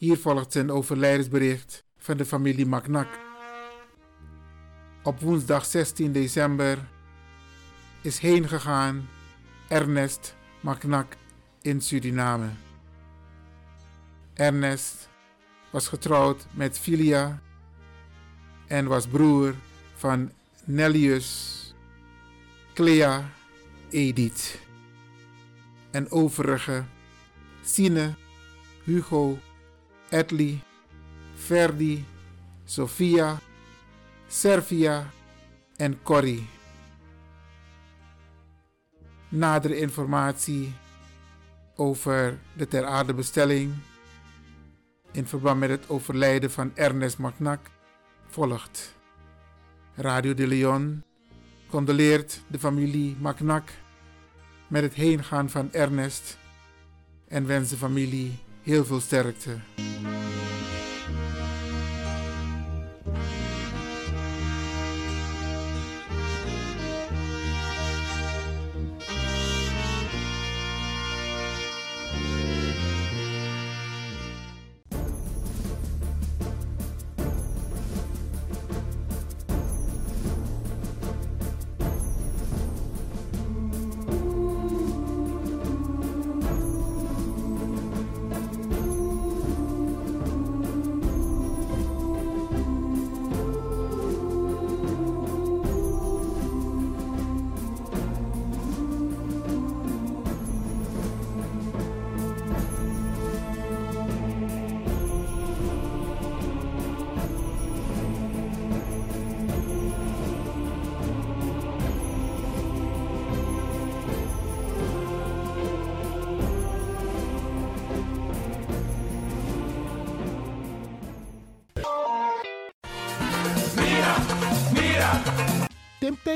Hier volgt een overlijdensbericht van de familie Macnak. Op woensdag 16 december is heengegaan Ernest Macnak in Suriname. Ernest was getrouwd met Filia en was broer van Nellius, Clea, Edith en overige Sine, Hugo, Edley, Ferdi, Sophia, Servia en Corrie. Nadere informatie over de ter aarde bestelling in verband met het overlijden van Ernest Macnak volgt. Radio de Leon condoleert de familie Macnak met het heengaan van Ernest en wens de familie heel veel sterkte.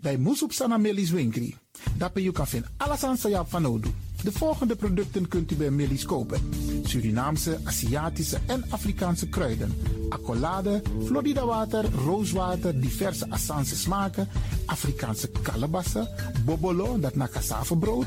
dai musup sana melis winkri. Dapper you kan vinden alles aan van nodu. De volgende producten kunt u bij Millie's kopen. Surinaamse, Aziatische en Afrikaanse kruiden. Accolade, Florida water, rooswater, diverse Assange smaken. Afrikaanse kalebassen, bobolo, dat na cassavebrood.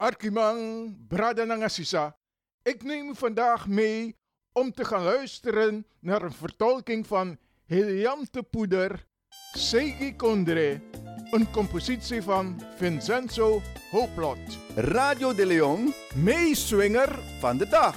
Arkimang, Brada Nangasisa. Ik neem u vandaag mee om te gaan luisteren naar een vertolking van Heliante Poeder, Segi Kondre, een compositie van Vincenzo Hoplot. Radio de Leon, meeswinger van de dag.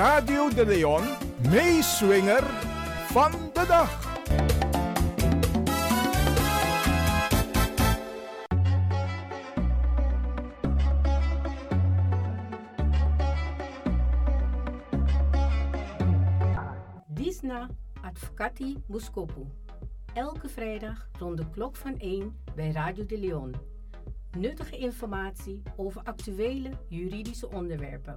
Radio de Leon, meeswinger van de dag. Disna Advocati Boskopu. Elke vrijdag rond de klok van 1 bij Radio de Leon. Nuttige informatie over actuele juridische onderwerpen,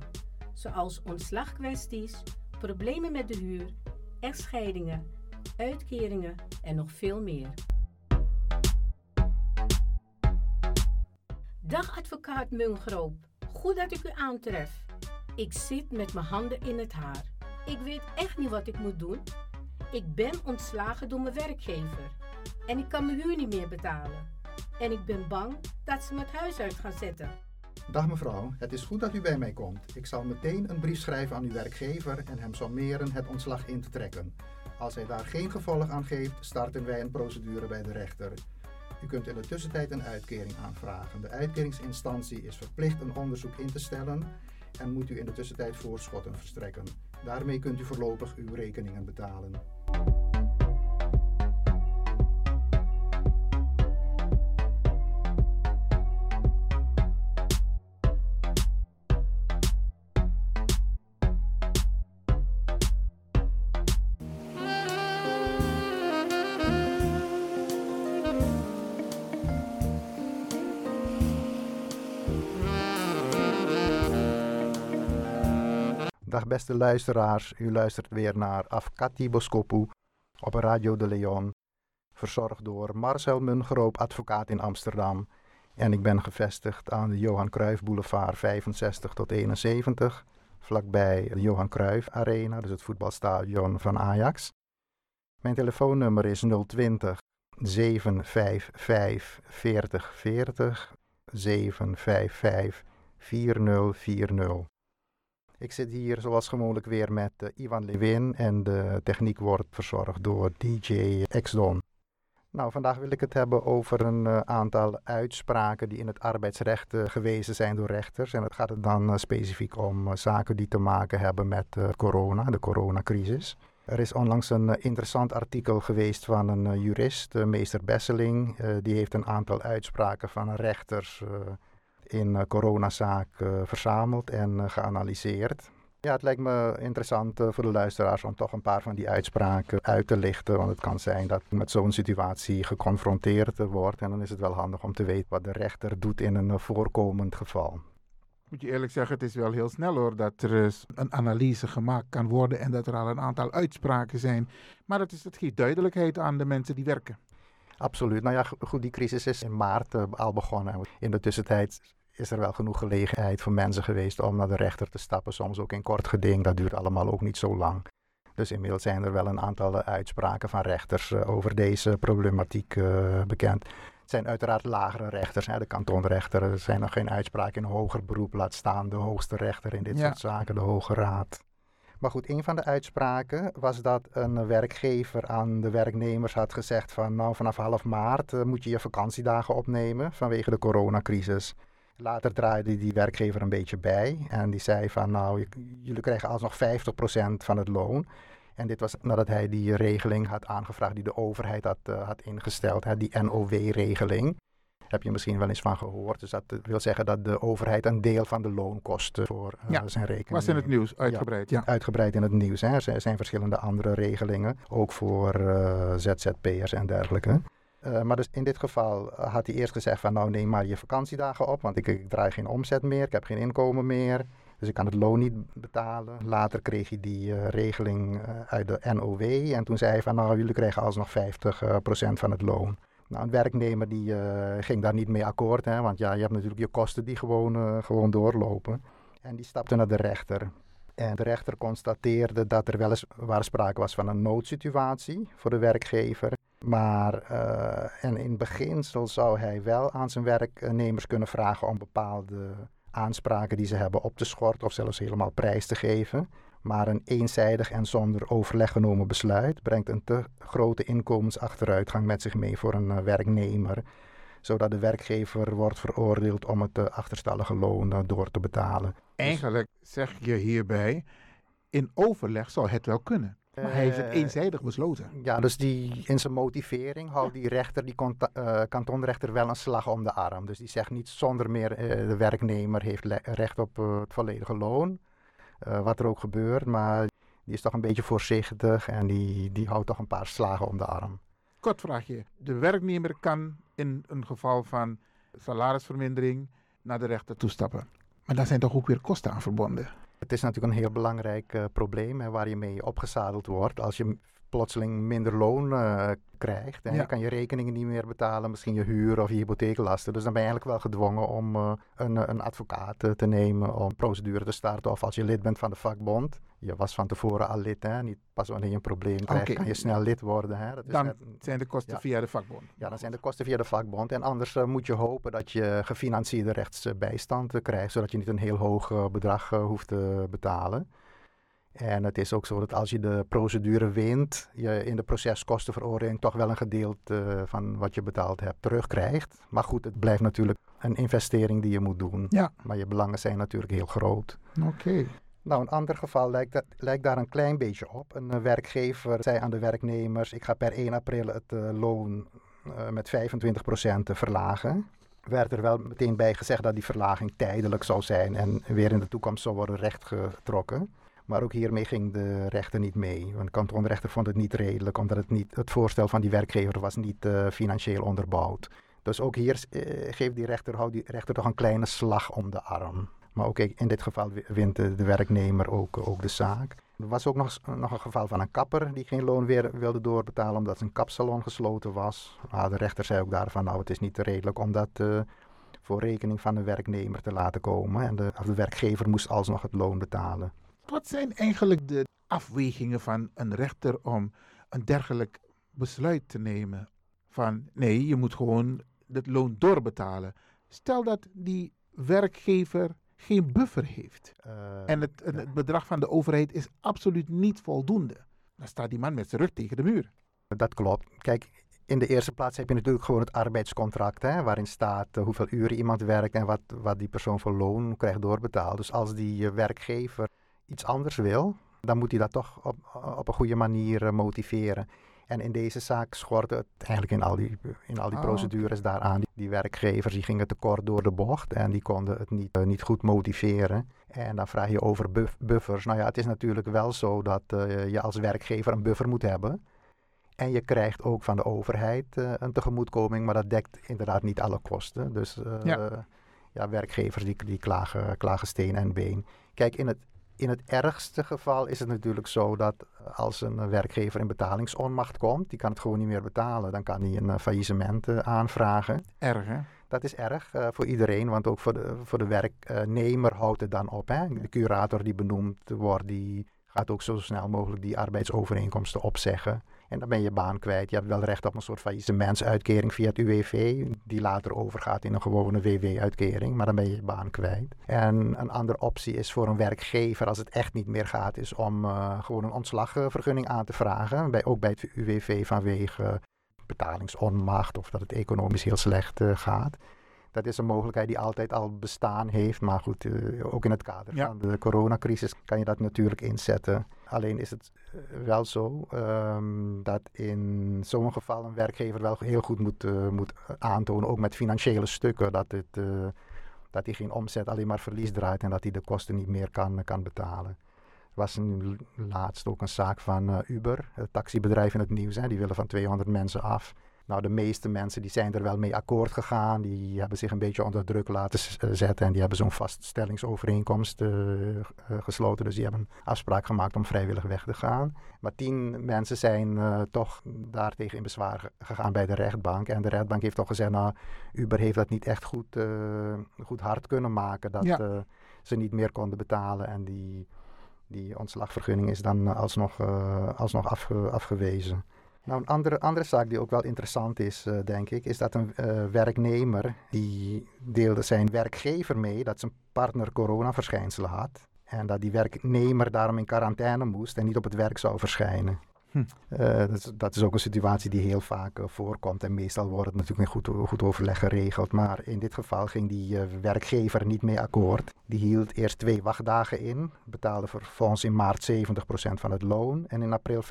zoals ontslagkwesties, problemen met de huur, echtscheidingen, uitkeringen en nog veel meer. Dag advocaat Mungroop, goed dat ik u aantref. Ik zit met mijn handen in het haar. Ik weet echt niet wat ik moet doen. Ik ben ontslagen door mijn werkgever en ik kan mijn huur niet meer betalen. En ik ben bang dat ze me het huis uit gaan zetten. Dag mevrouw, het is goed dat u bij mij komt. Ik zal meteen een brief schrijven aan uw werkgever en hem sommeren het ontslag in te trekken. Als hij daar geen gevolg aan geeft, starten wij een procedure bij de rechter. U kunt in de tussentijd een uitkering aanvragen. De uitkeringsinstantie is verplicht een onderzoek in te stellen en moet u in de tussentijd voorschotten verstrekken. Daarmee kunt u voorlopig uw rekeningen betalen. Beste luisteraars, u luistert weer naar Afkati Boskopu op Radio de Leon. Verzorgd door Marcel Mungroop, advocaat in Amsterdam. En ik ben gevestigd aan de Johan Cruijff Boulevard 65 tot 71. Vlakbij de Johan Cruijff Arena, dus het voetbalstadion van Ajax. Mijn telefoonnummer is 020 755 4040 755 4040. Ik zit hier zoals gewoonlijk weer met uh, Ivan Lewin en de techniek wordt verzorgd door DJ Exdon. Nou, vandaag wil ik het hebben over een uh, aantal uitspraken die in het arbeidsrecht uh, gewezen zijn door rechters. En het gaat het dan specifiek om zaken die te maken hebben met corona, de coronacrisis. Er is onlangs een interessant artikel geweest van een jurist, meester Besseling. die heeft een aantal uitspraken van rechters in coronazaak verzameld en geanalyseerd. Ja, het lijkt me interessant voor de luisteraars om toch een paar van die uitspraken uit te lichten. Want het kan zijn dat met zo'n situatie geconfronteerd wordt. En dan is het wel handig om te weten wat de rechter doet in een voorkomend geval. Moet je eerlijk zeggen, het is wel heel snel hoor dat er een analyse gemaakt kan worden en dat er al een aantal uitspraken zijn. Maar dat, is, het geeft duidelijkheid aan de mensen die werken. Absoluut. Nou ja, goed, die crisis is in maart al begonnen. In de tussentijd is er wel genoeg gelegenheid voor mensen geweest om naar de rechter te stappen. Soms ook in kort geding, dat duurt allemaal ook niet zo lang. Dus inmiddels zijn er wel een aantal uitspraken van rechters uh, over deze problematiek uh, bekend. Het zijn uiteraard lagere rechters, hè, de kantonrechter. Er zijn nog geen uitspraken in hoger beroep, laat staan de hoogste rechter in dit ja. soort zaken, de Hoge Raad. Maar goed, een van de uitspraken was dat een werkgever aan de werknemers had gezegd van nou vanaf half maart moet je je vakantiedagen opnemen vanwege de coronacrisis. Later draaide die werkgever een beetje bij en die zei van nou, jullie krijgen alsnog 50% van het loon. En dit was nadat hij die regeling had aangevraagd die de overheid had, uh, had ingesteld, hè, die NOW-regeling. Heb je misschien wel eens van gehoord. Dus dat wil zeggen dat de overheid een deel van de loonkosten voor uh, ja, zijn rekening was in het nieuws, uitgebreid. Ja, ja. uitgebreid in het nieuws. Hè. Er zijn verschillende andere regelingen, ook voor uh, ZZP'ers en dergelijke. Uh, maar dus in dit geval had hij eerst gezegd van nou neem maar je vakantiedagen op, want ik, ik, draai geen omzet meer, ik heb geen inkomen meer. Dus ik kan het loon niet betalen. Later kreeg hij die uh, regeling uit de NOW en toen zei hij van nou jullie krijgen alsnog 50% van het loon. Nou, een werknemer die ging daar niet mee akkoord, hè, want ja, je hebt natuurlijk je kosten die gewoon, gewoon doorlopen. En die stapte naar de rechter. En de rechter constateerde dat er weliswaar sprake was van een noodsituatie voor de werkgever. Maar uh, en in beginsel zou hij wel aan zijn werknemers kunnen vragen om bepaalde aanspraken die ze hebben op te schorten of zelfs helemaal prijs te geven. Maar een eenzijdig en zonder overleg genomen besluit brengt een te grote inkomensachteruitgang met zich mee voor een uh, werknemer. Zodat de werkgever wordt veroordeeld om het uh, achterstallige loon door te betalen. Eigenlijk zeg je hierbij, in overleg zou het wel kunnen. Maar hij heeft het eenzijdig besloten. Ja, dus die, in zijn motivering houdt die rechter, die uh, kantonrechter, wel een slag om de arm. Dus die zegt niet zonder meer uh, de werknemer heeft recht op uh, het volledige loon. wat er ook gebeurt, maar die is toch een beetje voorzichtig en die, die houdt toch een paar slagen om de arm. Kort vraagje. De werknemer kan in een geval van salarisvermindering naar de rechter toestappen. Maar daar zijn toch ook weer kosten aan verbonden? Het is natuurlijk een heel belangrijk uh, probleem hè, waar je mee opgezadeld wordt. Als je plotseling minder loon uh, krijgt en ja. je kan je rekeningen niet meer betalen, misschien je huur of je hypotheeklasten. Dus dan ben je eigenlijk wel gedwongen om uh, een, een advocaat te nemen om procedure te starten. Of als je lid bent van de vakbond, je was van tevoren al lid, hè? niet pas wanneer je een probleem krijgt, okay. kan je snel lid worden. Hè? Dat is dan net, zijn de kosten ja. via de vakbond. Ja, dan zijn de kosten via de vakbond. En anders moet je hopen dat je gefinancierde rechtsbijstand krijgt, zodat je niet een heel hoog bedrag hoeft te betalen. En het is ook zo dat als je de procedure wint, je in de proceskostenveroordeling toch wel een gedeelte van wat je betaald hebt terugkrijgt. Maar goed, het blijft natuurlijk een investering die je moet doen. Ja. Maar je belangen zijn natuurlijk heel groot. Oké. Okay. Nou, een ander geval lijkt, dat, lijkt, daar een klein beetje op. Een uh, werkgever zei aan de werknemers: Ik ga per 1 april het uh, loon uh, met 25% verlagen. Werd er wel meteen bij gezegd dat die verlaging tijdelijk zou zijn en weer in de toekomst zou worden rechtgetrokken. Maar ook hiermee ging de rechter niet mee. Want de kantonrechter vond het niet redelijk, omdat het, niet, het voorstel van die werkgever was niet financieel onderbouwd. Dus ook hier geeft die rechter, houdt die rechter toch een kleine slag om de arm. Maar ook in dit geval wint de, werknemer ook, ook, de zaak. Er was ook nog, nog, een geval van een kapper die geen loon weer wilde doorbetalen omdat zijn kapsalon gesloten was. Maar de rechter zei ook daarvan, nou het is niet redelijk om dat uh, voor rekening van de werknemer te laten komen. En de, de werkgever moest alsnog het loon betalen. Wat zijn eigenlijk de afwegingen van een rechter om een dergelijk besluit te nemen? Van nee, je moet gewoon het loon doorbetalen. Stel dat die werkgever geen buffer heeft. Uh, en het, ja. het, bedrag van de overheid is absoluut niet voldoende. Dan staat die man met zijn rug tegen de muur. Dat klopt. Kijk, In de eerste plaats heb je natuurlijk gewoon het arbeidscontract, hè, waarin staat eh, hoeveel uren iemand werkt en wat, wat die persoon voor loon krijgt doorbetaald. Dus als die eh, werkgever iets anders wil, dan moet hij dat toch op, op een goede manier eh, motiveren. En in deze zaak schorde het eigenlijk in al die, in al die Ah, procedures daaraan. Die, die werkgevers die gingen tekort door de bocht en die konden het niet, eh, niet goed motiveren. En dan vraag je over buff- buffers. Nou ja, het is natuurlijk wel zo dat eh, je als werkgever een buffer moet hebben. En je krijgt ook van de overheid een tegemoetkoming, maar dat dekt inderdaad niet alle kosten. Dus Ja. ja. werkgevers die, die klagen, klagen steen en been. Kijk, in het, in het ergste geval is het natuurlijk zo dat als een werkgever in betalingsonmacht komt, die kan het gewoon niet meer betalen, dan kan hij een eh, faillissement eh, aanvragen. Erg, hè? Dat is erg eh, voor iedereen, want ook voor de, voor de werknemer houdt het dan op. Hè? De curator die benoemd wordt, die gaat ook zo snel mogelijk die arbeidsovereenkomsten opzeggen. En dan ben je baan kwijt. Je hebt wel recht op een soort faillissementsuitkering via het UWV, die later overgaat in een gewone WW-uitkering, maar dan ben je je baan kwijt. En een andere optie is voor een werkgever, als het echt niet meer gaat, is om eh, gewoon een ontslagvergunning aan te vragen. Bij, ook bij het UWV vanwege betalingsonmacht of dat het economisch heel slecht eh, gaat. Dat is een mogelijkheid die altijd al bestaan heeft. Maar goed, eh, ook in het kader Ja. van de coronacrisis kan je dat natuurlijk inzetten. Alleen is het eh, wel zo ehm, dat in zo'n geval een werkgever wel heel goed moet, eh, moet aantonen, ook met financiële stukken, dat, het, eh, dat hij geen omzet, alleen maar verlies draait en dat hij de kosten niet meer kan, kan betalen. Er was een, laatst ook een zaak van eh, Uber, het taxibedrijf in het nieuws. Hè, die willen van 200 mensen af. Nou, de meeste mensen die zijn er wel mee akkoord gegaan. Die hebben zich een beetje onder druk laten eh, zetten. En die hebben zo'n vaststellingsovereenkomst eh, eh, gesloten. Dus die hebben een afspraak gemaakt om vrijwillig weg te gaan. Maar tien mensen zijn eh, toch daartegen in bezwaar ge- gegaan bij de rechtbank. En de rechtbank heeft toch gezegd, nou, Uber heeft dat niet echt goed, goed hard kunnen maken. Dat Ja. ze niet meer konden betalen. En die, die ontslagvergunning is dan alsnog, alsnog afge- afgewezen. Nou, een andere, andere zaak die ook wel interessant is, eh, denk ik, is dat een eh, werknemer die deelde zijn werkgever mee dat zijn partner coronaverschijnselen had. En dat die werknemer daarom in quarantaine moest en niet op het werk zou verschijnen. Hm. Eh, dat, is, dat is ook een situatie die heel vaak eh, voorkomt. En meestal wordt het natuurlijk in goed, goed overleg geregeld. Maar in dit geval ging die eh, werkgever niet mee akkoord. Die hield eerst twee wachtdagen in. Betaalde vervolgens in maart 70% van het loon. En in april 50%.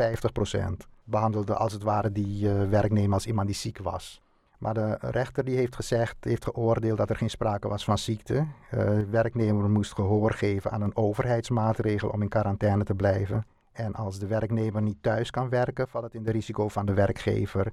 Behandelde als het ware die werknemer als iemand die ziek was. Maar de rechter die heeft gezegd, heeft geoordeeld dat er geen sprake was van ziekte. Werknemer moest gehoor geven aan een overheidsmaatregel om in quarantaine te blijven. En als de werknemer niet thuis kan werken, valt het in de risico van de werkgever.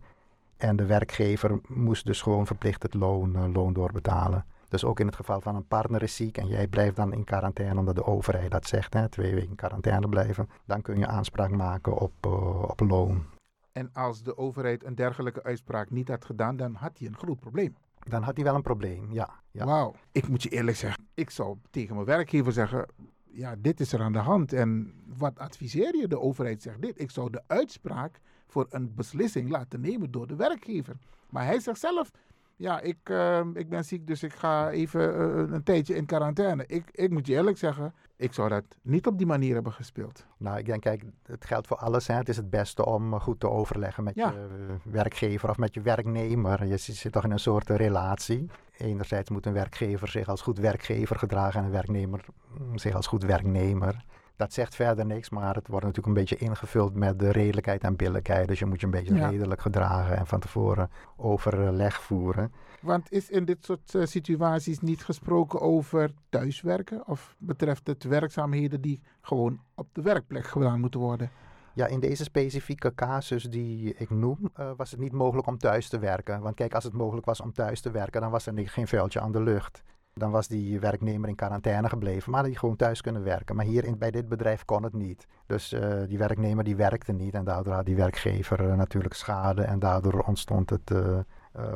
En de werkgever moest dus gewoon verplicht het loon, eh, loon doorbetalen. Dus ook in het geval van een partner is ziek en jij blijft dan in quarantaine omdat de overheid dat zegt, hè, twee weken in quarantaine blijven, dan kun je aanspraak maken op, eh, op loon. En als de overheid een dergelijke uitspraak niet had gedaan, dan had hij een groot probleem. Dan had hij wel een probleem, ja. ja. Wauw. Ik moet je eerlijk zeggen, ik zou tegen mijn werkgever zeggen, ja, dit is er aan de hand. En wat adviseer je? De overheid zegt dit. Ik zou de uitspraak voor een beslissing laten nemen door de werkgever. Maar hij zegt zelf, ja, ik, eh, ik ben ziek, dus ik ga even eh, een tijdje in quarantaine. Ik, ik moet je eerlijk zeggen, ik zou dat niet op die manier hebben gespeeld. Nou, ik denk, kijk, het geldt voor alles. Hè. Het is het beste om eh, goed te overleggen met Ja. je eh, werkgever of met je werknemer. Je zit toch in een soort relatie. Enerzijds moet een werkgever zich als goed werkgever gedragen en een werknemer mm, zich als goed werknemer. Dat zegt verder niks, maar het wordt natuurlijk een beetje ingevuld met de redelijkheid en billijkheid. Dus je moet je een beetje Ja. redelijk gedragen en van tevoren overleg voeren. Want is in dit soort eh, situaties niet gesproken over thuiswerken? Of betreft het werkzaamheden die gewoon op de werkplek gedaan moeten worden? Ja, in deze specifieke casus die ik noem, eh, was het niet mogelijk om thuis te werken. Want kijk, als het mogelijk was om thuis te werken, dan was er geen vuiltje aan de lucht. Dan was die werknemer in quarantaine gebleven, maar had hij gewoon thuis kunnen werken. Maar hier in, bij dit bedrijf kon het niet. Dus eh, die werknemer die werkte niet en daardoor had die werkgever eh, natuurlijk schade en daardoor ontstond het eh,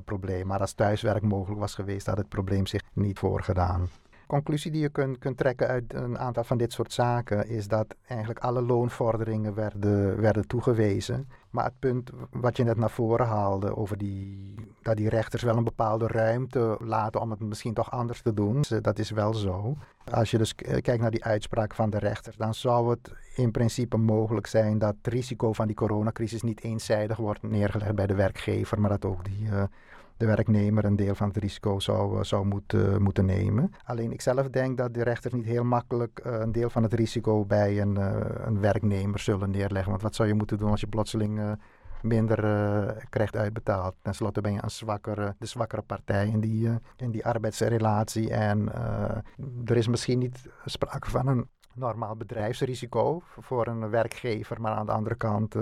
probleem. Maar als thuiswerk mogelijk was geweest, had het probleem zich niet voorgedaan. Conclusie die je kunt, kunt trekken uit een aantal van dit soort zaken is dat eigenlijk alle loonvorderingen werden, werden toegewezen. Maar het punt wat je net naar voren haalde over die, dat die rechters wel een bepaalde ruimte laten om het misschien toch anders te doen, dat is wel zo. Als je dus kijkt naar die uitspraak van de rechters, dan zou het in principe mogelijk zijn dat het risico van die coronacrisis niet eenzijdig wordt neergelegd bij de werkgever, maar dat ook die, uh, de werknemer een deel van het risico zou, uh, zou moeten, moeten nemen. Alleen ik zelf denk dat de rechters niet heel makkelijk uh, een deel van het risico bij een, een werknemer zullen neerleggen. Want wat zou je moeten doen als je plotseling minder krijgt uitbetaald. Ten slotte ben je een zwakkere, de zwakkere partij in die, in die arbeidsrelatie. En er is misschien niet sprake van een normaal bedrijfsrisico voor een werkgever, maar aan de andere kant.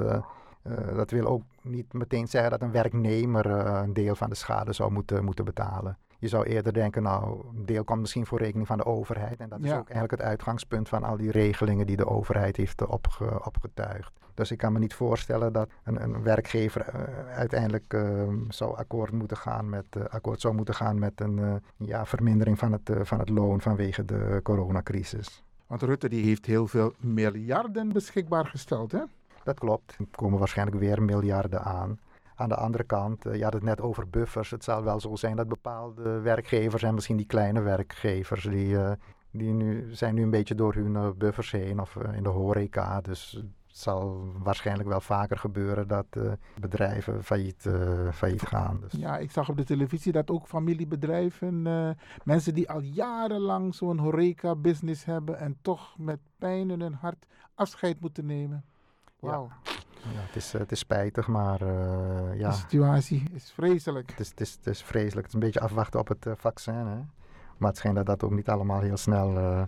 Dat wil ook niet meteen zeggen dat een werknemer een deel van de schade zou moeten, moeten betalen. Je zou eerder denken, nou, een deel komt misschien voor rekening van de overheid. En dat is Ja. ook eigenlijk het uitgangspunt van al die regelingen die de overheid heeft opge, opgetuigd. Dus ik kan me niet voorstellen dat een, een werkgever eh, uiteindelijk eh, zou akkoord moeten gaan met, eh, akkoord zou moeten gaan met een eh, ja, vermindering van het, eh, van het loon vanwege de coronacrisis. Want Rutte die heeft heel veel miljarden beschikbaar gesteld, hè? Dat klopt. Er komen waarschijnlijk weer miljarden aan. Aan de andere kant, eh, je had het net over buffers. Het zal wel zo zijn dat bepaalde werkgevers en misschien die kleine werkgevers, die, eh, die nu, zijn nu een beetje door hun eh, buffers heen of in de horeca. Dus het zal waarschijnlijk wel vaker gebeuren dat bedrijven failliet, failliet gaan. Dus Ja, ik zag op de televisie dat ook familiebedrijven, mensen die al jarenlang zo'n horeca-business hebben en toch met pijn in hun hart afscheid moeten nemen. Wauw, ja, het, is, eh, het is spijtig, maar eh, ja, de situatie is vreselijk. het is, het, is, het is vreselijk. Het is een beetje afwachten op het eh, vaccin. Hè? Maar het schijnt dat dat ook niet allemaal heel snel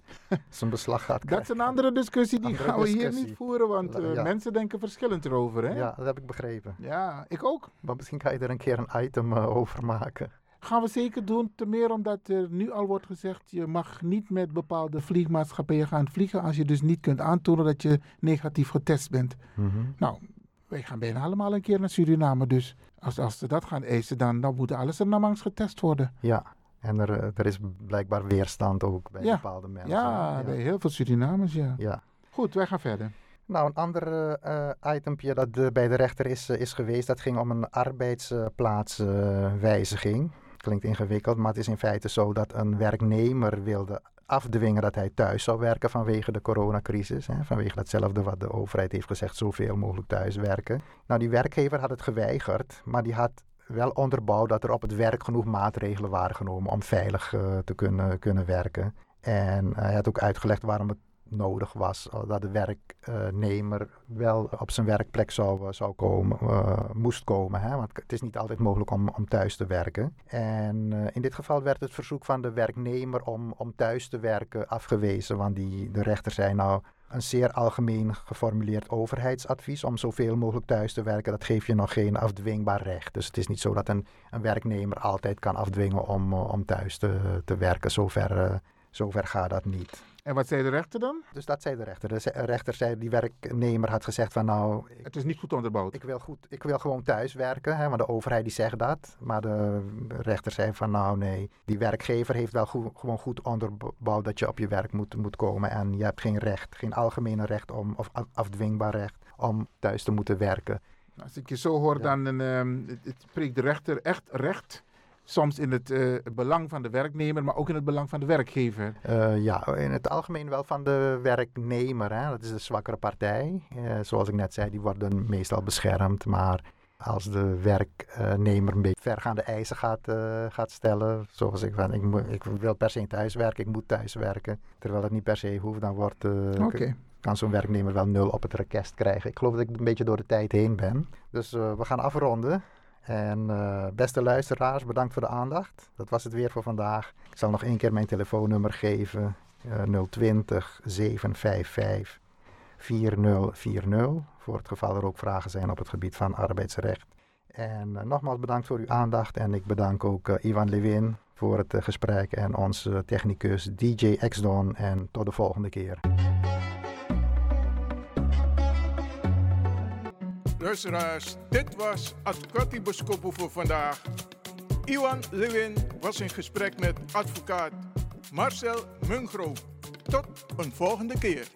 zijn beslag gaat Dat krijgen. is een andere discussie, die Andere gaan we hier niet voeren, want Ja. mensen denken verschillend erover, hè? Ja, dat heb ik begrepen. Ja, ik ook. Maar misschien kan je er een keer een item over maken. Gaan we zeker doen, te meer omdat er nu al wordt gezegd, je mag niet met bepaalde vliegmaatschappijen gaan vliegen als je dus niet kunt aantonen dat je negatief getest bent. Nou, wij gaan bijna allemaal een keer naar Suriname, dus als, als ze dat gaan eisen, dan, dan moet alles er namens getest worden. Ja, en er, eh, er is blijkbaar weerstand ook bij Ja. bepaalde mensen. Ja, bij heel veel Surinamers, ja. Ja. Goed, wij gaan verder. Nou, een ander eh, itempje dat bij de rechter is, is geweest, dat ging om een arbeidsplaatswijziging. Klinkt ingewikkeld, maar het is in feite zo dat een werknemer wilde afdwingen dat hij thuis zou werken vanwege de coronacrisis. Hè, vanwege datzelfde wat de overheid heeft gezegd, zoveel mogelijk thuiswerken. Nou, die werkgever had het geweigerd, maar die had wel onderbouwd dat er op het werk genoeg maatregelen waren genomen om veilig eh, te kunnen, kunnen werken. En hij had ook uitgelegd waarom het nodig was eh, dat de werknemer wel op zijn werkplek zou, eh, zou komen, eh, moest komen. Hè? Want het is niet altijd mogelijk om, om thuis te werken. En in dit geval werd het verzoek van de werknemer om, om thuis te werken afgewezen. Want die, de rechter zei nou, een zeer algemeen geformuleerd overheidsadvies om zoveel mogelijk thuis te werken, dat geeft je nog geen afdwingbaar recht. Dus het is niet zo dat een, een werknemer altijd kan afdwingen om, om thuis te, te werken. Zover, zover gaat dat niet. En wat zei de rechter dan? Dus dat zei de rechter. De rechter zei, die werknemer had gezegd van nou, Het is niet goed onderbouwd. ik wil, goed, ik wil gewoon thuis werken, hè, want de overheid die zegt dat. Maar de rechter zei van nou nee, die werkgever heeft wel goed, gewoon goed onderbouwd dat je op je werk moet, moet komen. En je hebt geen recht, geen algemene recht om, of af- afdwingbaar recht om thuis te moeten werken. Als ik je zo hoor, dan het, het spreekt de rechter echt recht. Soms in het eh, belang van de werknemer, maar ook in het belang van de werkgever. Eh, ja, in het algemeen wel van de werknemer. Hè? Dat is de zwakkere partij. Eh, zoals ik net zei, die worden meestal beschermd. Maar als de werknemer een beetje vergaande eisen gaat, eh, gaat stellen, zoals ik van ik, moet, ik wil per se thuis werken, ik moet thuis werken, terwijl het niet per se hoeft, dan wordt, kan zo'n werknemer wel nul op het rekest krijgen. Ik geloof dat ik een beetje door de tijd heen ben. Dus we gaan afronden. En eh, beste luisteraars, bedankt voor de aandacht. Dat was het weer voor vandaag. Ik zal nog één keer mijn telefoonnummer geven. eh 020 755 4040. Voor het geval er ook vragen zijn op het gebied van arbeidsrecht. En eh, nogmaals bedankt voor uw aandacht. En ik bedank ook eh, Ivan Lewin voor het gesprek. En onze technicus DJ Xdon. En tot de volgende keer. Luisteraars, dit was Advocati Boskopo voor vandaag. Iwan Lewin was in gesprek met advocaat Marcel Mungro. Tot een volgende keer.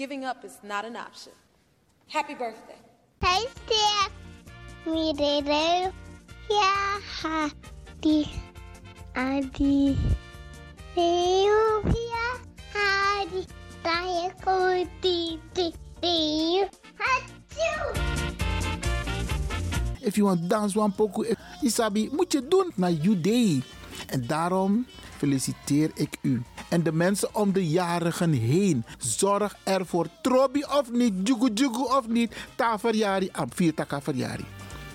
Giving up is not an option. Happy birthday. Hey, Steph. Me, Rere. Yeah, Hadi. Adi. Eu, yeah, Hadi. Taia, Kuti, Tiu. Hachu. If you want dance one pokoe, eh, Isabi, moet je doen naar you day. En daarom feliciteer ik u. En de mensen om de jarigen heen. Zorg ervoor. Trobi of niet, jugu jugu of niet. Ta verjari, am vier taka.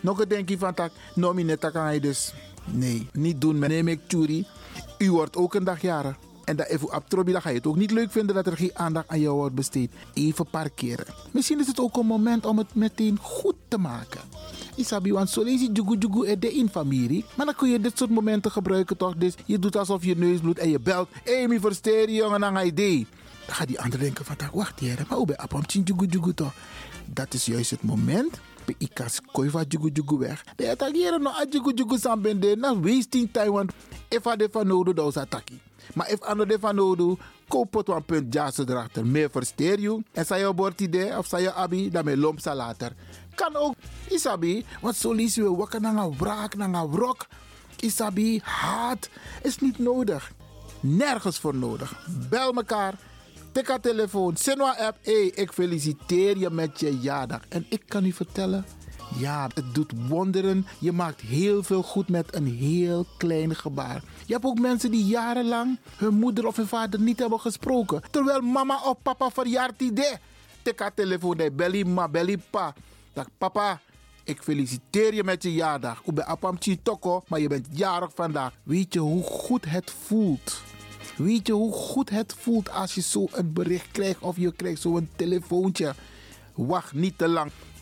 Nog een denkje van tak, nomi net kan dus. Nee, niet doen. Neem ik churi. U wordt ook een dag jarig. En dat even op Trobi, dan ga je het ook niet leuk vinden dat er geen aandacht aan jou wordt besteed. Even parkeren. Misschien is het ook een moment om het meteen goed te maken. Isabi, want zo lees je jugu jugu er de in familie. Maar dan kun je dit soort momenten gebruiken toch? Dus je doet alsof je neus bloedt en je belt. Mi versteer jongen, dan ga je idee. Dan gaat die ander denken van, wacht hier, maar hoe ben je jugu jugu toch? Dat is juist het moment. Bij ikas koi van jugu jugu weg. De attackeren no a jugu jugu san bende. Na wasting time, want if a de van nodig, dan is attackie. Maar if ander de van nodig, koop het een punt jazz erachter. Meer versteer je. En zei je bord idee of zei je abi, dan met lomp later. Kan ook, isabi, want zo lees je wakker naar een wraak, naar een wrok. Isabi, haat is niet nodig. Nergens voor nodig. Bel elkaar. Tik haar telefoon. Sinwa app. Hey, ik feliciteer je met je jaardag. En ik kan u vertellen. Ja, het doet wonderen. Je maakt heel veel goed met een heel klein gebaar. Je hebt ook mensen die jarenlang hun moeder of hun vader niet hebben gesproken. Terwijl mama of papa verjaart idee. Tik haar telefoon. Hey, belly ma, belly pa. Dag papa, ik feliciteer je met je jaardag. Ik ben Apam Toko, maar je bent jarig vandaag. Weet je hoe goed het voelt? Weet je hoe goed het voelt als je zo een bericht krijgt of je krijgt zo'n telefoontje? Wacht niet te lang.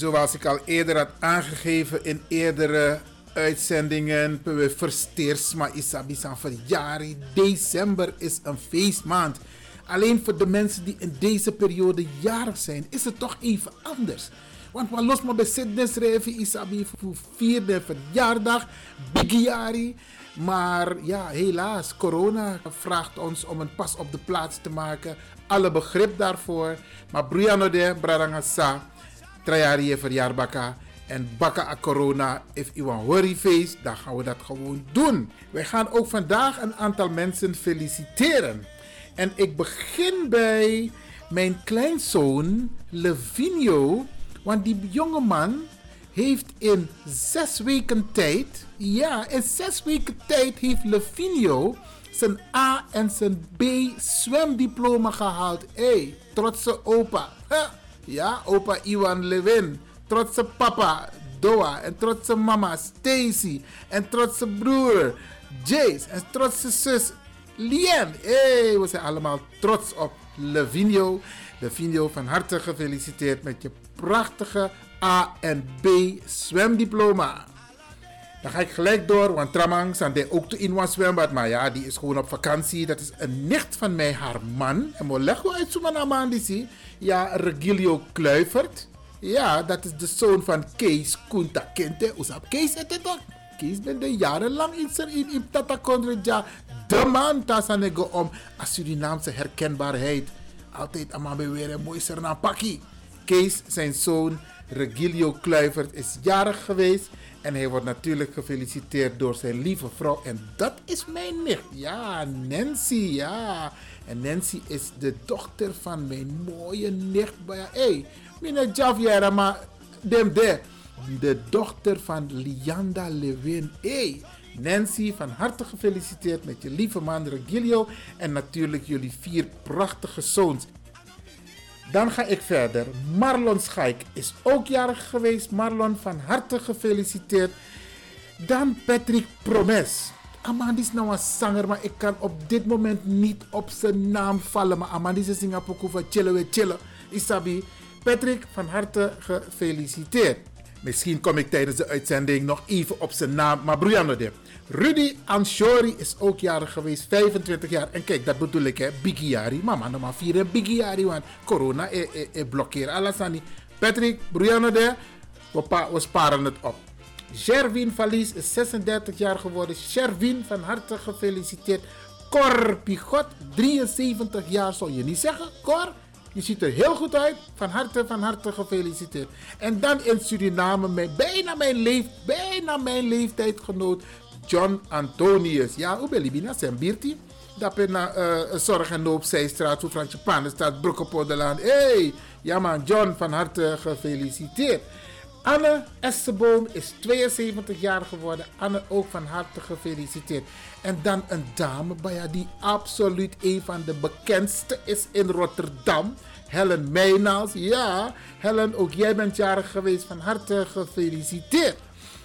Zoals ik al eerder had aangegeven in eerdere uitzendingen, we versteers maar isabi san verjari. December is een feestmaand. Alleen voor de mensen die in deze periode jarig zijn, is het toch even anders. Want wat los maar bij Sydney schrijven, Isabi voor vierde verjaardag, Bigiari. Maar ja, helaas, corona vraagt ons om een pas op de plaats te maken. Alle begrip daarvoor. Maar Brianna de Bradangasa, Trajari verjaarbaka. En baka a corona, if you want worry face, dan gaan we dat gewoon doen. Wij gaan ook vandaag een aantal mensen feliciteren. En ik begin bij mijn kleinzoon Levinio. Want die jonge man heeft in zes weken tijd, ja, in zes weken tijd heeft Levinio zijn A en zijn B zwemdiploma gehaald. Hé, hey, trotse opa. Ja, opa Iwan Levin. Trotse papa Doa. En trotse mama Stacy. En trotse broer Jace. En trotse zus Lien. Hey, we zijn allemaal trots op Levinio. Levinio, van harte gefeliciteerd met je prachtige A en B zwemdiploma. Dan ga ik gelijk door, want Tramang zijn ook in een zwembad. Maar ja, die is gewoon op vakantie. Dat is een nicht van mij, haar man. En we leggen uit zo'n man die Ja, Regilio Kluivert. Ja, dat is de zoon van Kees Kunta Kente. Oesap Kees het het. Kees ben de jarenlang in in, in Tata Kondreja. De man tasanego om a Surinaamse herkenbaarheid. Altijd allemaal weer een mooi. Kees, zijn zoon Regilio Kluivert, is jarig geweest. En hij wordt natuurlijk gefeliciteerd door zijn lieve vrouw. En dat is mijn nicht. Ja, Nancy. Ja. En Nancy is de dochter van mijn mooie nicht. Hé, hey, mijn maar dem de. De dochter van Lianda Lewin. Hey, Nancy, van harte gefeliciteerd met je lieve man Regilio. En natuurlijk jullie vier prachtige zoons. Dan ga ik verder. Marlon Schaik is ook jarig geweest. Marlon, van harte gefeliciteerd. Dan Patrick Promes. Amandis is nou een zanger, maar ik kan op dit moment niet op zijn naam vallen. Maar Amandis is in van chillen we chillen. Isabi. Patrick, van harte gefeliciteerd. Misschien kom ik tijdens de uitzending nog even op zijn naam, maar Brianna de. Rudy Anshori is ook jarig geweest, 25 jaar. En kijk, dat bedoel ik, hè, Bigiari. Mama, nog maar vieren Bigiari, want corona e, e, e blokkeert alles aan Patrick, Brianna de, we, we sparen het op. Sherwin Valies is 36 jaar geworden. Sherwin, van harte gefeliciteerd. Cor Pigot, 73 jaar, zou je niet zeggen, Cor? Je ziet er heel goed uit. Van harte, van harte gefeliciteerd. En dan in Suriname, mijn, bijna, mijn leef, bijna mijn leeftijdgenoot John Antonius. Ja, hoe ben je binnen? Zijn biertie? Dat ben na uh, zorg en loop zijstraat, hoe Fransje Pan staat, Broekopoddelaan. Hé, hey, ja man, John, van harte gefeliciteerd. Anne Esseboom is 72 jaar geworden. Anne ook van harte gefeliciteerd. En dan een dame die absoluut een van de bekendste is in Rotterdam. Helen Meijnaals. Ja, Helen, ook jij bent jarig geweest. Van harte gefeliciteerd.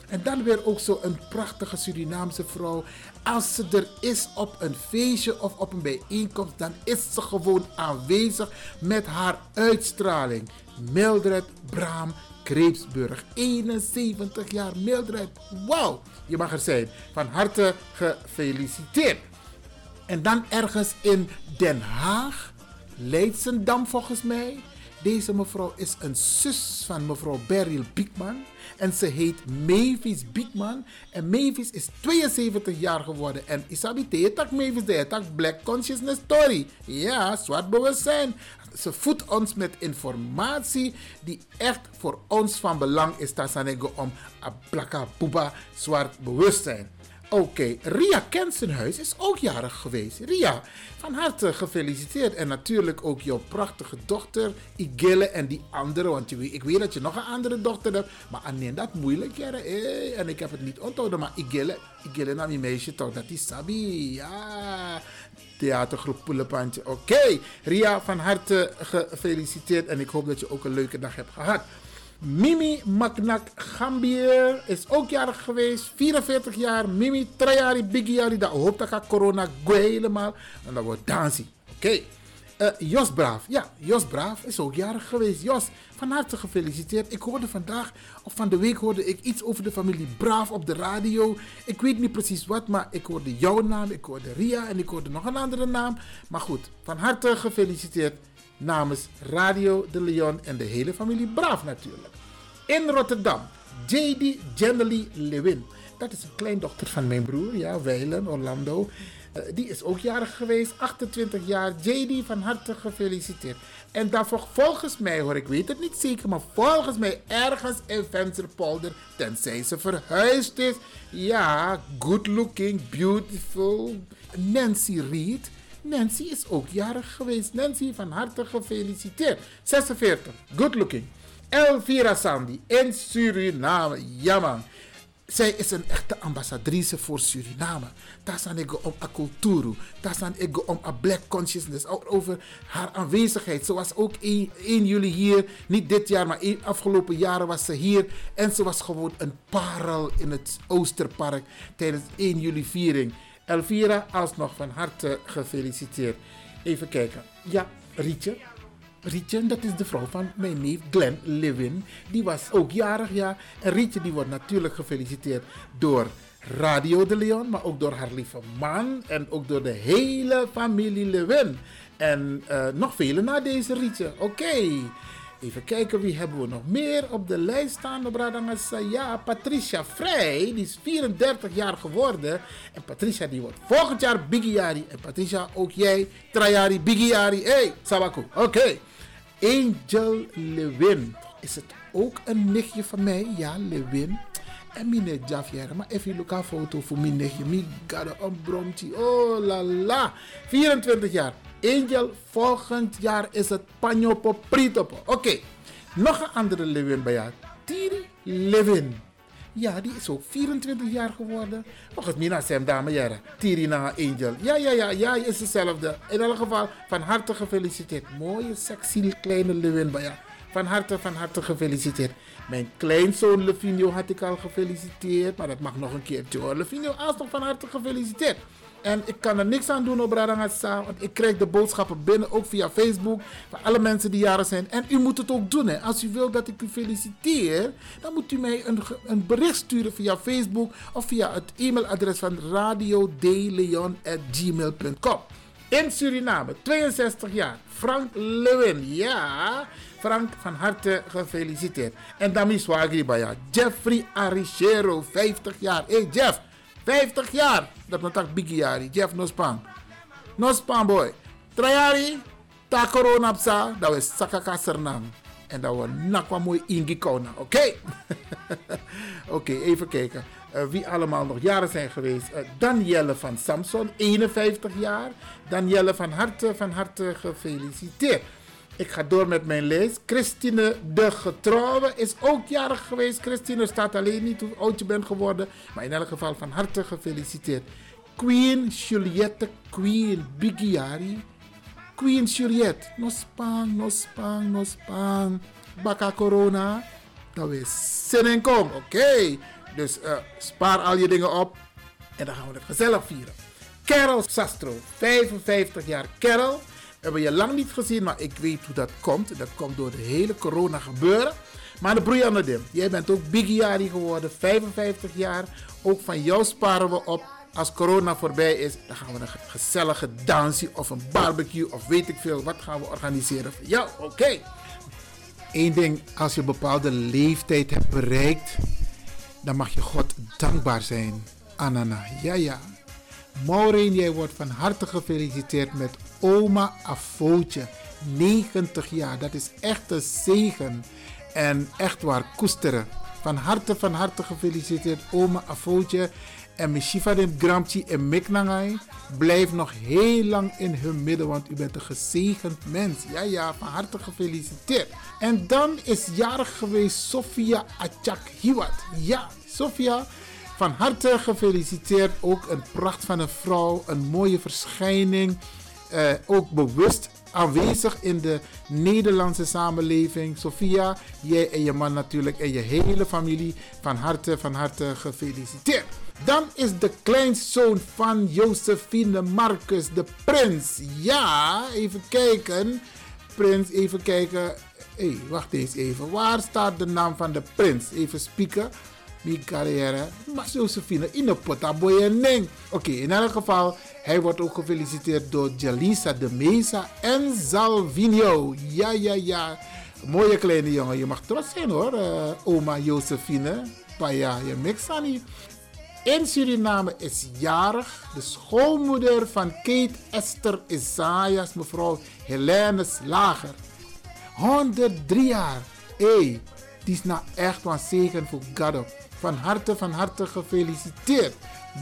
En dan weer ook zo een prachtige Surinaamse vrouw. Als ze er is op een feestje of op een bijeenkomst, dan is ze gewoon aanwezig met haar uitstraling. Mildred Braam Kreepsburg. 71 jaar Mildred. Wauw, je mag er zijn. Van harte gefeliciteerd. En dan ergens in Den Haag, Leidsendam volgens mij. Deze mevrouw is een zus van mevrouw Beryl Biekman. En ze heet Mavis Biekman. En Mavis is 72 jaar geworden. En isabi teetak Mavis de tak Black Consciousness Story. Ja, zwart bewustzijn. Ze voedt ons met informatie die echt voor ons van belang is. Tassanego om a plaka puba zwart bewustzijn. Oké. Ria Kensenhuis is ook jarig geweest. Ria, van harte gefeliciteerd. En natuurlijk ook jouw prachtige dochter, Igille en die andere. Want je, ik weet dat je nog een andere dochter hebt. Maar alleen dat moeilijk, hè. En ik heb het niet onthouden. Maar Igille, Igille naar mijn meisje toch, dat is Sabi. Ja, theatergroep Poelepantje. Oké, Ria, van harte gefeliciteerd. En ik hoop dat je ook een leuke dag hebt gehad. Mimi Maknak Gambier is ook jarig geweest. 44 jaar. Mimi Trajari Bigiari. Dat hoopt dat gaat corona go helemaal. En dat wordt dansie. Oké. Eh, Jos Braaf. Ja, Jos Braaf is ook jarig geweest. Jos, van harte gefeliciteerd. Ik hoorde vandaag, of van de week hoorde ik iets over de familie Braaf op de radio. Ik weet niet precies wat, maar ik hoorde jouw naam, ik hoorde Ria en ik hoorde nog een andere naam. Maar goed, van harte gefeliciteerd namens Radio de Leon en de hele familie Braaf natuurlijk. In Rotterdam, J.D. Jennely Lewin. Dat is een kleindochter van mijn broer, ja, Weilen, Orlando. Uh, die is ook jarig geweest, 28 jaar. JD, van harte gefeliciteerd. En daarvoor volgens mij, hoor, ik weet het niet zeker, maar volgens mij ergens in Vensterpolder, tenzij ze verhuisd is. Ja, good looking, beautiful. Nancy Reed. Nancy is ook jarig geweest. Nancy, van harte gefeliciteerd. 46, good looking. Elvira Sandy in Suriname. Ja man. Zij is een echte ambassadrice voor Suriname. Daar staan ik om a cultuur. Daar staan ik om a black consciousness. Over haar aanwezigheid. Ze was ook 1, 1 juli hier. Niet dit jaar, maar in afgelopen jaren was ze hier. En ze was gewoon een parel in het Oosterpark tijdens 1 juli viering. Elvira, alsnog van harte gefeliciteerd. Even kijken. Ja, Rietje. Rietje, dat is de vrouw van mijn neef Glenn Lewin. Die was ook jarig, ja. En Rietje die wordt natuurlijk gefeliciteerd door Radio de Leon, maar ook door haar lieve man en ook door de hele familie Lewin. En uh, nog vele na deze Rietje. Oké. Even kijken, wie hebben we nog meer op de lijst staan? Ja, Patricia Vrij, die is 34 jaar geworden. En Patricia die wordt volgend jaar Bigiari. En Patricia, ook jij, Trajari, Bigiari. Hey, Sabaku. Oké. Angel Lewin. Is het ook een nichtje van mij? Ja, Lewin. En mijn Javier. Maar even een foto voor mijn nichtje. Mijn gade een. Oh la la. 24 jaar. Angel, volgend jaar is het Panjopo Pritopo. Oké. Nog een andere Lewin bij jou. Tiri Lewin. Ja, die is ook 24 jaar geworden. Volgens mij zijn dame jaren. Tirina Angel. Ja, ja, ja, ja, is hetzelfde. In elk geval, van harte gefeliciteerd. Mooie, sexy, kleine Lewin bij jou. Van harte, van harte gefeliciteerd. Mijn kleinzoon Levinio had ik al gefeliciteerd. Maar dat mag nog een keertje hoor. Levinio, alsnog van harte gefeliciteerd. En ik kan er niks aan doen op Radangasa. Want ik krijg de boodschappen binnen, ook via Facebook. Van alle mensen die jaren zijn. En u moet het ook doen. Hè. Als u wilt dat ik u feliciteer, dan moet u mij een, een bericht sturen via Facebook. Of via het e-mailadres van radiodeleon.gmail.com. In Suriname, 62 jaar. Frank Lewin. Ja, Frank, van harte gefeliciteerd. En dan is Wagri Jeffrey Arichero, 50 jaar. Hé hey Jeff, 50 jaar. Dat is tak bigiari. Jeff Nospan. Nospan boy. Trajari. Ta corona psa. Dat was sakaka sernam. En dat was nakwa mooi ingekona. Oké? Oké, even kijken. Uh, wie allemaal nog jaren zijn geweest. Uh, Danielle van Samson, 51 jaar. Danielle van harte, van harte gefeliciteerd. Ik ga door met mijn lijst. Christine de Getrouwe is ook jarig geweest. Christine staat alleen niet hoe oud je bent geworden. Maar in elk geval van harte gefeliciteerd. Queen Juliette Queen Bigiari. Queen Juliette. No spang, no spang, no spang. Baka corona. Dat is zin en kom. Oké. Dus uh, spaar al je dingen op. En dan gaan we het gezellig vieren. Carol Sastro. 55 jaar. Carol hebben je lang niet gezien, maar ik weet hoe dat komt. Dat komt door de hele corona gebeuren. Maar de Brianna Dim, jij bent ook Bigiari geworden, 55 jaar. Ook van jou sparen we op. Als corona voorbij is, dan gaan we een gezellige dansje of een barbecue of weet ik veel. Wat gaan we organiseren voor jou? Oké. Okay. Eén ding, als je een bepaalde leeftijd hebt bereikt, dan mag je God dankbaar zijn. Anana, ja ja. Maureen, jij wordt van harte gefeliciteerd met oma Afootje. 90 jaar, dat is echt een zegen. En echt waar, koesteren. Van harte, van harte gefeliciteerd, oma Afootje. En Mishifa de Gramchi en Miknangai. Blijf nog heel lang in hun midden, want u bent een gezegend mens. Ja, ja, van harte gefeliciteerd. En dan is jarig geweest Sofia Achak Hiwat. Ja, Sofia, van harte gefeliciteerd. Ook een pracht van een vrouw, een mooie verschijning. Uh, ook bewust aanwezig in de Nederlandse samenleving. Sophia, jij en je man natuurlijk en je hele familie van harte, van harte gefeliciteerd. Dan is de kleinzoon van Josephine Marcus, de prins. Ja, even kijken. Prins, even kijken. Hé, hey, wacht eens even. Waar staat de naam van de prins? Even spieken. Mijn carrière. Maar Josephine, in de potaboyeneng. Oké, in elk geval. Hij wordt ook gefeliciteerd door Jalisa de Mesa en Salvinio. Ja, ja, ja. Mooie kleine jongen. Je mag trots zijn hoor, uh, oma Josephine. Paya, je mixani. In Suriname is jarig de schoonmoeder van Kate Esther Isaias, mevrouw Helene Slager. 103 jaar. Hé, hey, die is nou echt een zegen voor God. Van harte, van harte gefeliciteerd.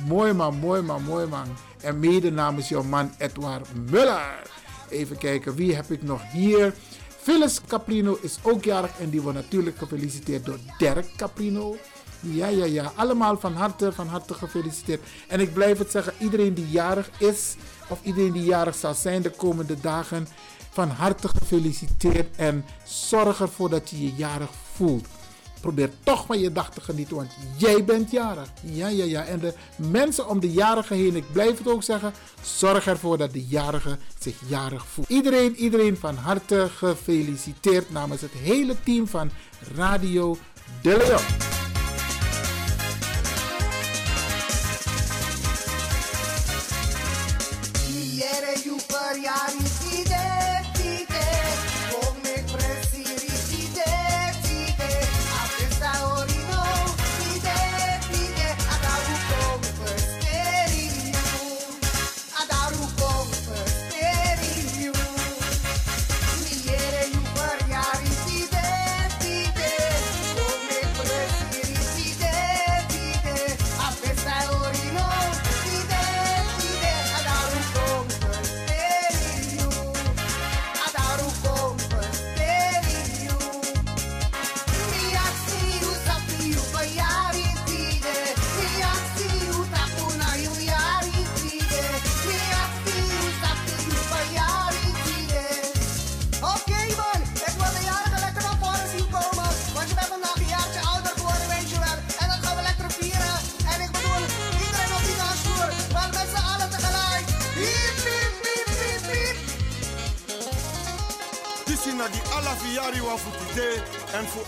Mooi man, mooi man, mooi man. En mede namens jouw man Edward Muller. Even kijken, wie heb ik nog hier? Phyllis Caprino is ook jarig en die wordt natuurlijk gefeliciteerd door Dirk Caprino. Ja, ja, ja. Allemaal van harte, van harte gefeliciteerd. En ik blijf het zeggen, iedereen die jarig is, of iedereen die jarig zal zijn de komende dagen, van harte gefeliciteerd. En zorg ervoor dat je je jarig voelt. Probeer toch van je dag te genieten, want jij bent jarig. Ja, ja, ja. En de mensen om de jarige heen, ik blijf het ook zeggen, zorg ervoor dat de jarige zich jarig voelt. Iedereen, iedereen van harte gefeliciteerd namens het hele team van Radio De Leon.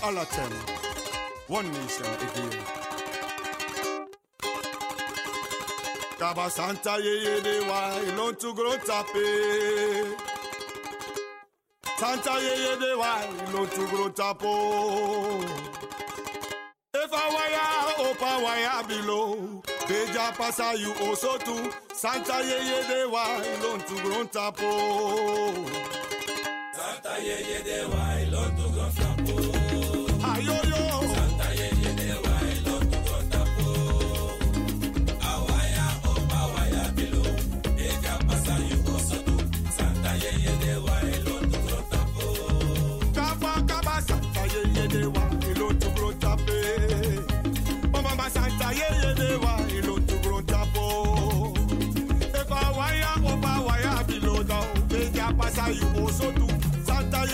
Alle ten. One nation again. Kaba Santa ye de wa ilon to grow tape. Santa ye de wa ilon to grow tapo. If I wire opa wire below. Beja pasa you also too. Santa ye ye de wa ilon to grow tapo. Santa ye de wa ilon to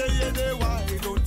Santa ye ye de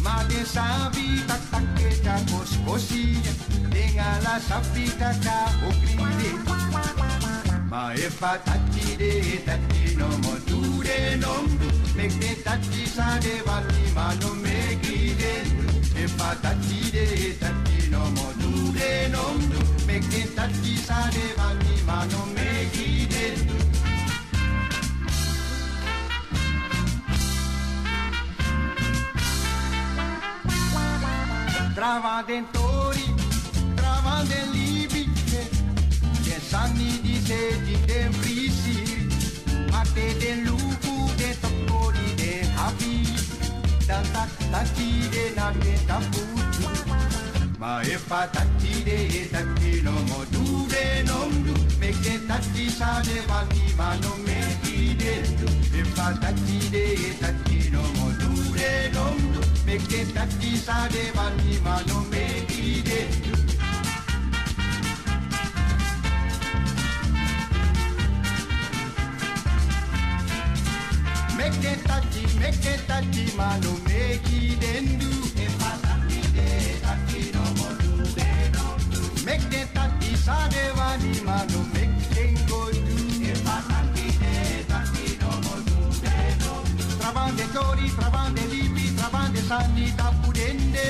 Ma de sabi tak tak kita kos kosinya Dengala sapi kaka ukride Mae patati de tati no mo tu de no, Mek de tati sa de vati mano meki de E patati de tati no mo tu de no, Mek de tati sa de vati mano meki de travadentori, travadelli bicche, che sanni di sedi de brisi, a te de lupu de toccori de habi, da tacchi de na me taputu, ma e fa tacchi de e tacchi no mo du de non du, me che tacchi sa de vanni ma non me di de e fa tacchi de e tacchi no mo du de non du, me Meke taki sade bani mano meki de Meke taki, meke taki mano meki dendu Epa taki de taki no molu de no du Meke taki sade bani mano meki godu Epa taki de taki no molu de no du Travan de tori, travan de libi sani takudende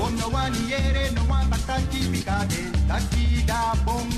ono waniere no wambataki bikade takida bongo.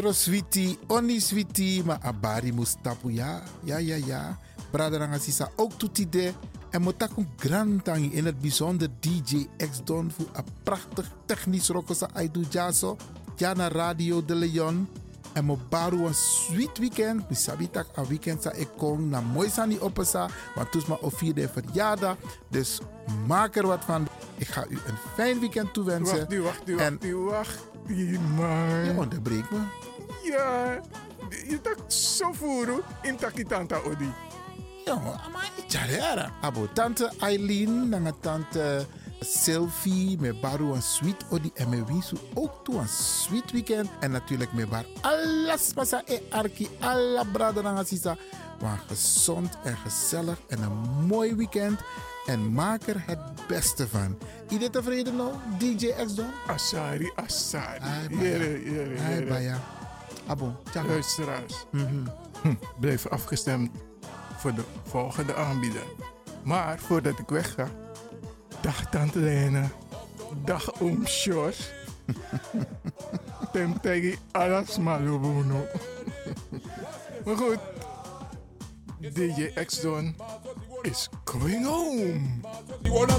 Botro switi, oni switi, maar abari mustapu ya. Ja, ja, ja. Braderanga sisa ook toetide. En motakum grantangi in het bijzonder DJ X Don voor een prachtig technisch rokosa aidu jaso. Ja na Radio de Leon. En mo baru een sweet weekend. Mi sabi tak a weekend sa ik kom na mooi sani opesa. Want toes ma o vierde verjaardag. Dus maak er wat van. Ik ga u een fijn weekend toewensen. Wacht nu, wacht nu, En- wacht nu, wacht nu, man. Je onderbreekt me. Ja, je tak zo voeren in takitanta odi. Ja, maar Charera. Abo tante Eileen, nanga tante Sylvie, met Baru een sweet odi en met Wisu ook toe een sweet weekend. En natuurlijk met Bar alles pasa e arki, alla brada nanga sisa. Maar gezond en gezellig en een mooi weekend. En maak er het beste van. Iedereen tevreden nou, DJ X Don? Asari, Asari. Jere, jere, jere. baya. Abo, tja. Luisteraars, Mhm. hm, blijf afgestemd voor de volgende aanbieder. Maar voordat ik wegga, dag Tante Lena, dag Oom Sjors. Temtegi alas malubuno. maar goed, DJ X-Don is going home.